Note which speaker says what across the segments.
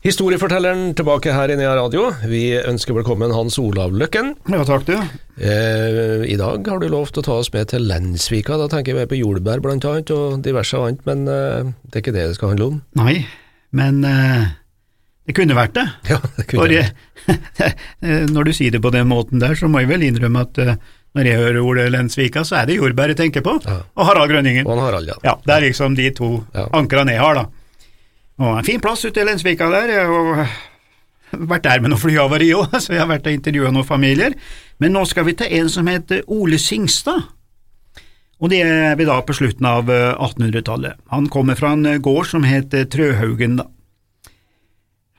Speaker 1: Historiefortelleren tilbake her i Nea Radio. Vi ønsker velkommen Hans Olav Løkken.
Speaker 2: Ja, takk du.
Speaker 1: Eh, I dag har du lovt å ta oss med til Lensvika. Da tenker vi på jordbær blant annet, og diverse annet, men eh, det er ikke det det skal handle om.
Speaker 2: Nei, men eh, det kunne vært det.
Speaker 1: Ja, det kunne jeg.
Speaker 2: eh, når du sier det på den måten der, så må jeg vel innrømme at eh, når jeg hører ordet Lensvika, så er det jordbær jeg tenker på,
Speaker 1: Ja.
Speaker 2: og Harald Grønningen.
Speaker 1: Og han Harald, ja.
Speaker 2: Ja, det er liksom de to
Speaker 1: Ja.
Speaker 2: ankrene jeg har, da. Og en fin plass ute i Lensvika der. Jeg har vært der med noe flyhavari òg, så jeg har vært og intervjua noen familier. Men nå skal vi til en som heter Ole Singstad. Og det er vi da på slutten av eh, 1800-tallet. Han kommer fra en eh, gård som heter Trøhaugen, da.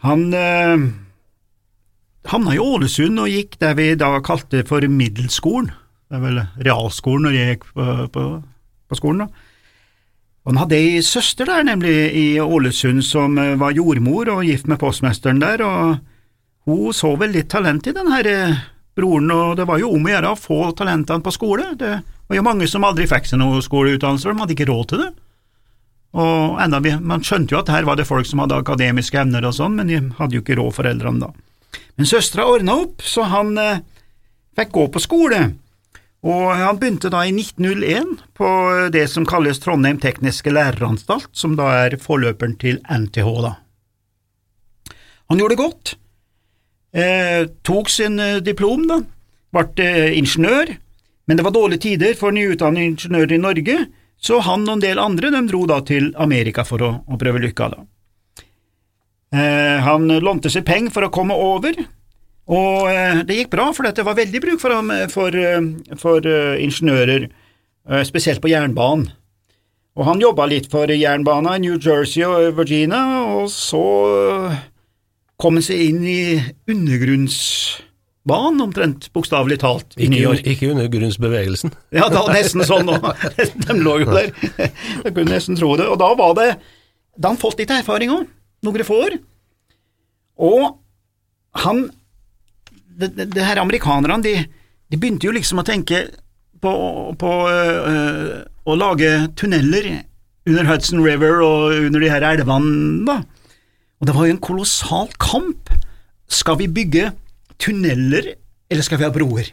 Speaker 2: Han eh, havna i Ålesund og gikk der vi da kalte for middelskolen. Det er vel realskolen når jeg gikk på, på, på skolen, da. Han hadde ei søster der, nemlig i Ålesund, som eh, var jordmor og gift med postmesteren der, og hun så vel litt talent i den her eh, broren, og det var jo om å gjøre å få talentene på skole. Det var jo mange som aldri fikk seg noe skoleutdannelse, for de hadde ikke råd til det. Og enda, Man skjønte jo at her var det folk som hadde akademiske evner og sånn, men de hadde jo ikke råd, foreldrene da. Men søstera ordna opp, så han eh, fikk gå på skole. Og han begynte da i 1901 på det som kalles Trondheim tekniske læreranstalt, som da er forløperen til NTH, da. Han gjorde det godt, eh, tok sin eh, diplom, da, ble eh, ingeniør, men det var dårlige tider for nyutdannede ingeniører i Norge, så han og en del andre de dro da til Amerika for å, å prøve lykka. da. Eh, han lånte seg penger for å komme over, og eh, det gikk bra, for det var veldig bruk for, eh, for, eh, for ingeniører, spesielt på jernbanen. Og han jobba litt for jernbana i New Jersey og Virginia, og så kom han seg inn i undergrunnsbanen, omtrent bokstavelig talt, i New York.
Speaker 1: ikke undergrunnsbevegelsen.
Speaker 2: Ja, det var nesten sånn òg. De lå jo der. Jeg kunne nesten tro det. Og da var det Da han fått litt erfaring òg, noen få år. Og han Det, det, det her amerikanerne, de, de begynte jo liksom å tenke på, på øh, å lage tunneler under Hudson River og under de her elvene, da. Og det var jo en kolossal kamp. Skal vi bygge tunneler, eller skal vi ha broer?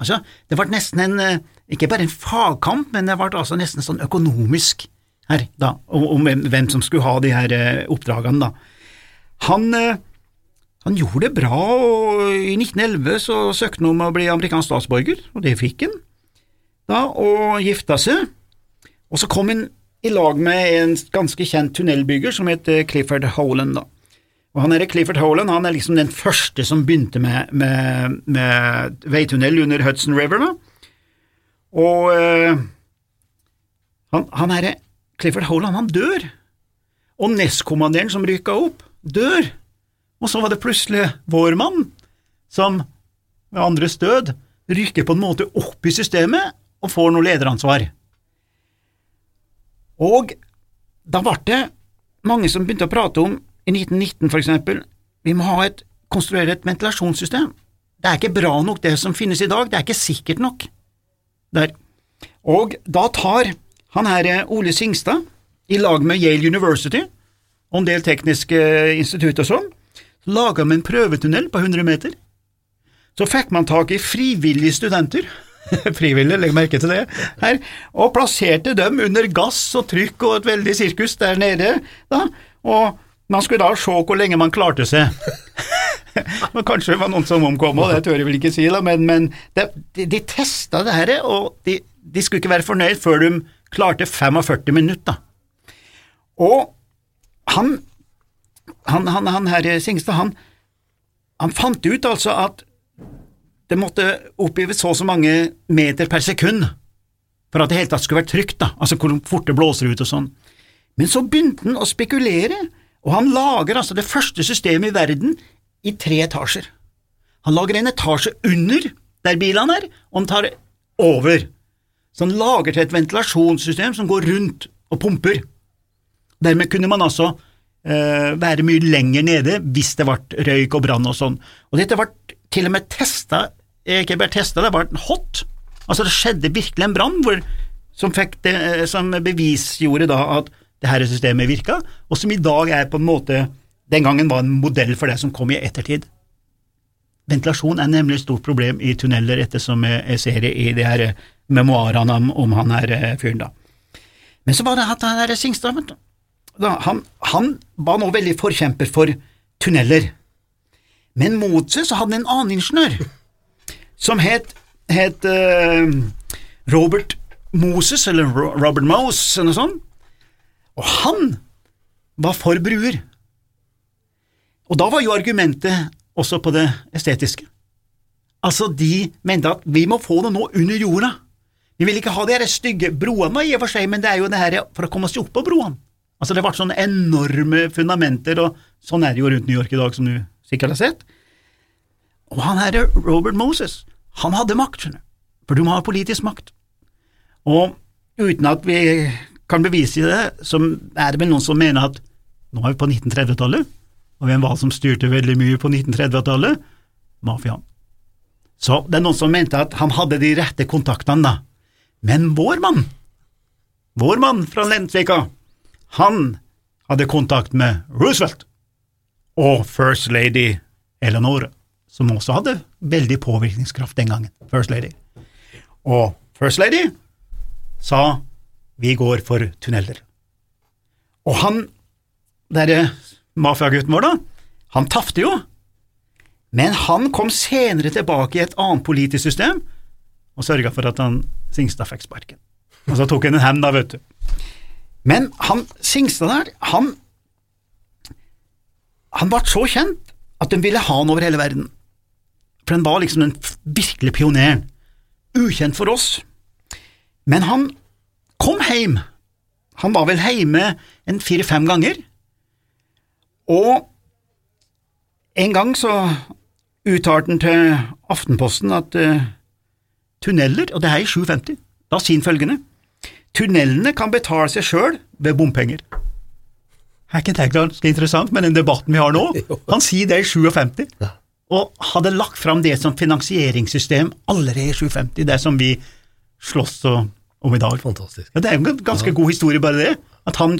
Speaker 2: Altså, det ble nesten en, eh, ikke bare en fagkamp, men det ble altså nesten sånn økonomisk her, da, om, om hvem, som skulle ha de her oppdragene, da. Han, eh, han gjorde det bra, og i 1911 så søkte han om å bli amerikansk statsborger, og det fikk han, da, og gifta seg. Og så kom han i lag med en ganske kjent tunnelbygger som het Clifford Holand, da. Og han er Clifford Holand han er liksom den første som begynte med, med, med veitunnel under Hudson River. Da. Og eh, han, han er Clifford Holand han dør, og nestkommanderen som rykka opp, dør. Og så var det plutselig vår mann som ved andres død rykker på en måte opp i systemet og får noe lederansvar. Og da ble det mange som begynte å prate om, i 1919 for eksempel, vi må ha et, konstruere et ventilasjonssystem. Det er ikke bra nok det som finnes i dag, det er ikke sikkert nok. Der. Og da tar han her eh, Ole Singstad, i lag med Yale University og en del tekniske institutt og sånn, laga vi en prøvetunnel på 100 meter. Så fikk man tak i frivillige studenter, frivillige, legg merke til det, her, og plasserte dem under gass og trykk og et veldig sirkus der nede, da, og man skulle da se hvor lenge man klarte seg. men kanskje det var noen som omkom, og det tør jeg vel ikke si, da, men, men de, de testa det her, og de, de skulle ikke være fornøyd før de klarte 45 minutter. Og han, han, han, han her Singstad, han, han fant ut altså at det måtte oppgives så og så mange meter per sekund for at det hele tatt skulle være trygt, da, altså hvor fort det blåser ut og sånn. Men så begynte han å spekulere, og han lager altså det første systemet i verden i tre etasjer. Han lager en etasje under der bilene er, og han tar over. Så han lager til et ventilasjonssystem som går rundt og pumper. Dermed kunne man altså eh, være mye lenger nede hvis det ble røyk og brann og sånn. Og dette ble til og med testa, ikke bare testa, det ble hot. Altså det skjedde virkelig en brann som, eh, som bevisgjorde da at det her systemet virka, og som i dag er på en måte den gangen var en modell for det som kom i ettertid. Ventilasjon er nemlig et stort problem i tunneler, ettersom jeg ser det i de her memoarene om, han her eh, fyren, da. Men så var det at han der Singstad. Da, han, han var nå veldig forkjemper for tunneler. Men mot seg så hadde han en annen ingeniør, som het, het uh, Robert Moses, eller Robert Mose, eller noe sånt. Og han var for bruer. Og da var jo argumentet også på det estetiske. Altså, de mente at vi må få det nå under jorda. Vi vil ikke ha de her stygge broene i og for seg, men det er jo det her for å komme oss opp på broene. Altså, det ble sånne enorme fundamenter, og sånn er det jo rundt New York i dag, som du sikkert har sett. Og han herre Robert Moses, han hadde makt, skjønner du, for du må ha politisk makt. Og uten at vi kan bevise det, så er det vel noen som mener at nå er vi på 1930-tallet, og hvem var det som styrte veldig mye på 1930-tallet? Mafiaen. Så det er noen som mente at han hadde de rette kontaktene, da. Men vår mann, vår mann fra Lensvika, han hadde kontakt med Roosevelt og First Lady Eleanor, som også hadde veldig påvirkningskraft den gangen, First Lady. Og First Lady sa vi går for tunneler. Og han, derre mafiagutten vår, da, han tapte jo, men han kom senere tilbake i et annet politisk system og sørga for at han Singstad fikk sparken. Og så tok han en hem, da, vet du. Men han Singstad der, han han ble så kjent at de ville ha han over hele verden. For han var liksom den virkelige pioneren. Ukjent for oss. Men han kom hjem. Han var vel hjemme en fire-fem ganger. Og en gang så uttalte han til Aftenposten at uh, tunneler, og det er i 750, da sier han følgende Tunnelene kan betale seg sjøl ved bompenger. Er ikke det ganske interessant med den debatten vi har nå? Han sier det i 57, og hadde lagt fram det som finansieringssystem allerede i 57, det som vi slåss om i dag.
Speaker 3: Fantastisk.
Speaker 2: Ja, Det er jo en ganske god historie, bare det. At han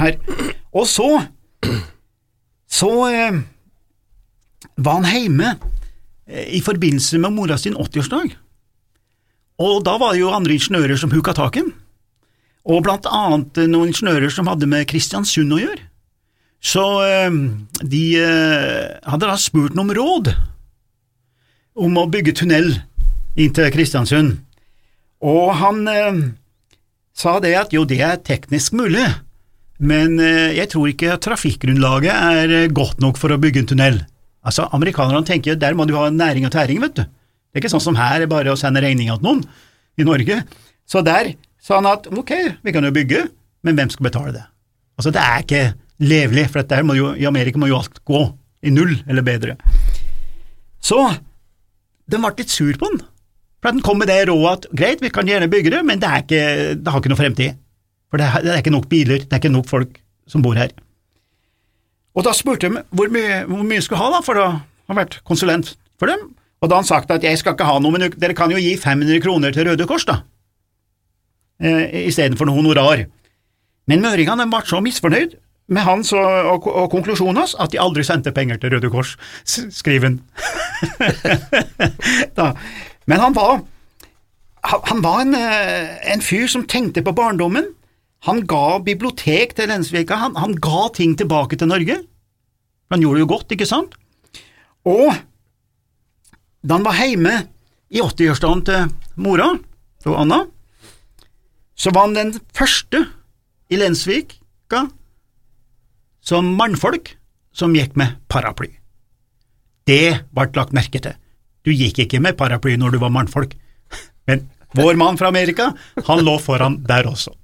Speaker 2: her. Og så Så eh, var han hjemme eh, i forbindelse med mora sin 80-årsdag. Og da var det jo andre ingeniører som huka tak i ham, og blant annet noen ingeniører som hadde med Kristiansund å gjøre. Så eh, de eh, hadde da spurt noen råd om å bygge tunnel inn til Kristiansund. Og han eh, sa det at jo, det er teknisk mulig, men eh, jeg tror ikke trafikkgrunnlaget er eh, godt nok for å bygge en tunnel. Altså, Amerikanerne tenker der må du ha næring og tæring, vet du. Det er ikke sånn som her, er bare å sende regninga til noen i Norge. Så der sa han at ok, vi kan jo bygge, men hvem skal betale det? Altså, det er ikke levelig, for dette her må jo, i Amerika må jo alt gå i null eller bedre. Så den ble litt sur på den, for den kom med det rådet at greit, vi kan gjerne bygge det, men det, ikke, det har ikke noe fremtid. For det er, det er ikke nok biler, det er ikke nok folk som bor her. Og da spurte de hvor mye, hvor mye skulle ha da, for å ha vært konsulent for dem, og da har han sagt at jeg skal ikke ha noe, men dere kan jo gi 500 kroner til Røde Kors, da, eh, istedenfor noe honorar. Men møringene ble så misfornøyd med hans og, og, og konklusjonen hans at de aldri sendte penger til Røde Kors, skriver han. Men han var, han, var en, eh, en fyr som tenkte på barndommen. Han ga bibliotek til Lensvika, han, han ga ting tilbake til Norge. Han gjorde det jo godt, ikke sant? Og da han var hjemme i 80-årsdagen til mora, til Anna, så var han den første i Lensvika som mannfolk som gikk med paraply. Det ble lagt merke til. Du gikk ikke med paraply når du var mannfolk, men vår mann fra Amerika, han lå foran der også.